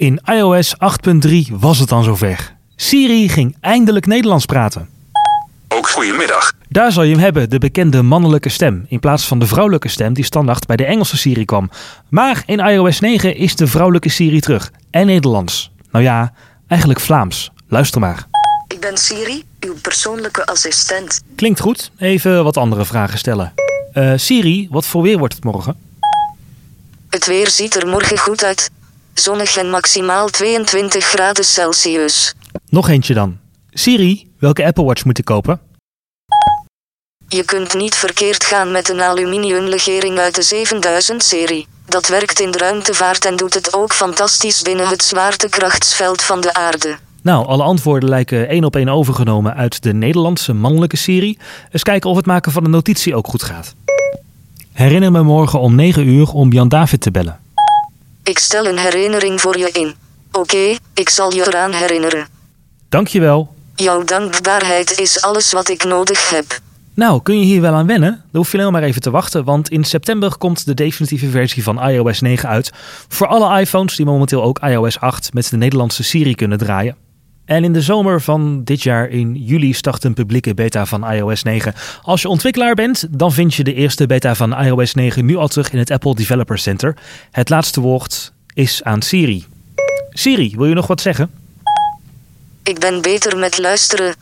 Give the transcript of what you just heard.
In iOS 8.3 was het dan zover. Siri ging eindelijk Nederlands praten. Ook goedemiddag. Daar zal je hem hebben, de bekende mannelijke stem, in plaats van de vrouwelijke stem die standaard bij de Engelse Siri kwam. Maar in iOS 9 is de vrouwelijke Siri terug. En Nederlands. Nou ja, eigenlijk Vlaams. Luister maar. Ik ben Siri, uw persoonlijke assistent. Klinkt goed. Even wat andere vragen stellen. Eh, Siri, wat voor weer wordt het morgen? Het weer ziet er morgen goed uit. Zonnig en maximaal 22 graden Celsius. Nog eentje dan. Siri, welke Apple Watch moet ik kopen? Je kunt niet verkeerd gaan met een aluminiumlegering uit de 7000-serie. Dat werkt in de ruimtevaart en doet het ook fantastisch binnen het zwaartekrachtsveld van de aarde. Nou, alle antwoorden lijken één op één overgenomen uit de Nederlandse mannelijke Siri. Eens kijken of het maken van een notitie ook goed gaat. Herinner me morgen om 9 uur om Jan David te bellen. Ik stel een herinnering voor je in. Oké, ik zal je eraan herinneren. Dankjewel. Jouw dankbaarheid is alles wat ik nodig heb. Nou, kun je hier wel aan wennen? Dan hoef je alleen maar even te wachten, want in september komt de definitieve versie van iOS 9 uit. Voor alle iPhones die momenteel ook iOS 8 met de Nederlandse Siri kunnen draaien. En in de zomer van dit jaar, in juli, start een publieke beta van iOS 9. Als je ontwikkelaar bent, dan vind je de eerste beta van iOS 9 nu al terug in het Apple Developer Center. Het laatste woord is aan Siri. Siri, wil je nog wat zeggen? Ik ben beter met luisteren,